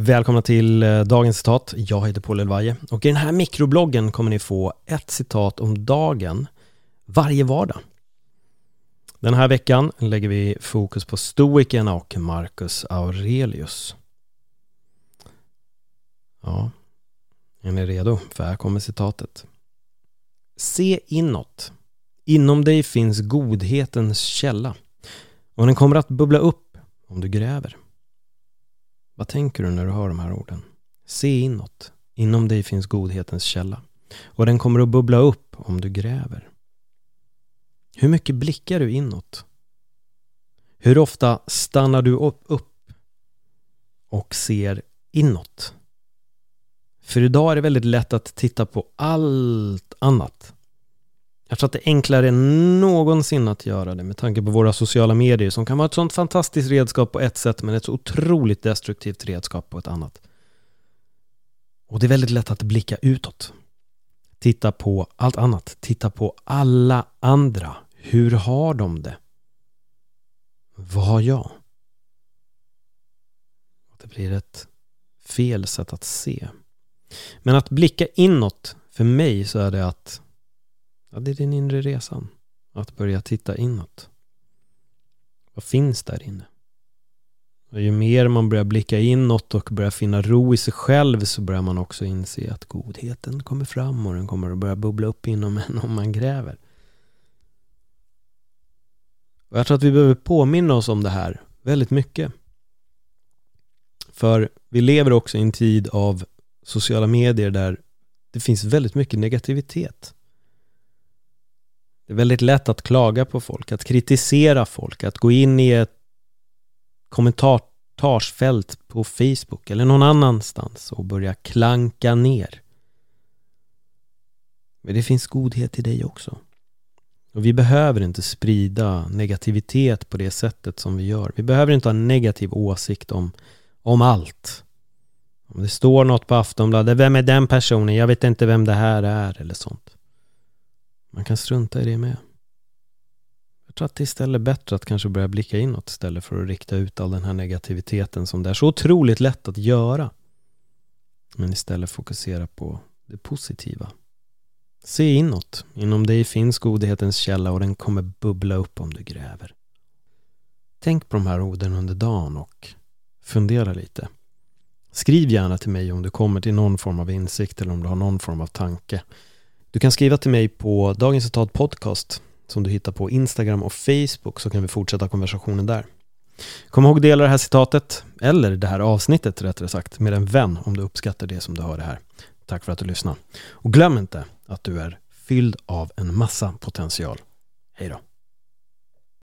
Välkomna till eh, dagens citat. Jag heter Paul Elvaje och i den här mikrobloggen kommer ni få ett citat om dagen varje vardag. Den här veckan lägger vi fokus på stoikerna och Marcus Aurelius. Ja, är ni redo? För här kommer citatet. Se inåt. Inom dig finns godhetens källa och den kommer att bubbla upp om du gräver. Vad tänker du när du hör de här orden? Se inåt. Inom dig finns godhetens källa. Och den kommer att bubbla upp om du gräver. Hur mycket blickar du inåt? Hur ofta stannar du upp och ser inåt? För idag är det väldigt lätt att titta på allt annat jag tror att det är enklare än någonsin att göra det med tanke på våra sociala medier som kan vara ett sånt fantastiskt redskap på ett sätt men ett så otroligt destruktivt redskap på ett annat. Och det är väldigt lätt att blicka utåt. Titta på allt annat. Titta på alla andra. Hur har de det? Vad har jag? Det blir ett fel sätt att se. Men att blicka inåt, för mig så är det att Ja, det är den inre resan. Att börja titta inåt. Vad finns där inne? Och ju mer man börjar blicka inåt och börjar finna ro i sig själv så börjar man också inse att godheten kommer fram och den kommer att börja bubbla upp inom en om man gräver. Och jag tror att vi behöver påminna oss om det här väldigt mycket. För vi lever också i en tid av sociala medier där det finns väldigt mycket negativitet. Det är väldigt lätt att klaga på folk, att kritisera folk, att gå in i ett kommentarsfält på Facebook eller någon annanstans och börja klanka ner. Men det finns godhet i dig också. Och vi behöver inte sprida negativitet på det sättet som vi gör. Vi behöver inte ha en negativ åsikt om, om allt. Om det står något på Aftonbladet, vem är den personen? Jag vet inte vem det här är eller sånt. Man kan strunta i det med. Jag tror att det istället är bättre att kanske börja blicka inåt istället för att rikta ut all den här negativiteten som det är så otroligt lätt att göra. Men istället fokusera på det positiva. Se inåt. Inom dig finns godhetens källa och den kommer bubbla upp om du gräver. Tänk på de här orden under dagen och fundera lite. Skriv gärna till mig om du kommer till någon form av insikt eller om du har någon form av tanke. Du kan skriva till mig på Dagens Citat Podcast som du hittar på Instagram och Facebook så kan vi fortsätta konversationen där. Kom ihåg att dela det här citatet, eller det här avsnittet rättare sagt, med en vän om du uppskattar det som du hör det här. Tack för att du lyssnade. Och glöm inte att du är fylld av en massa potential. Hej då!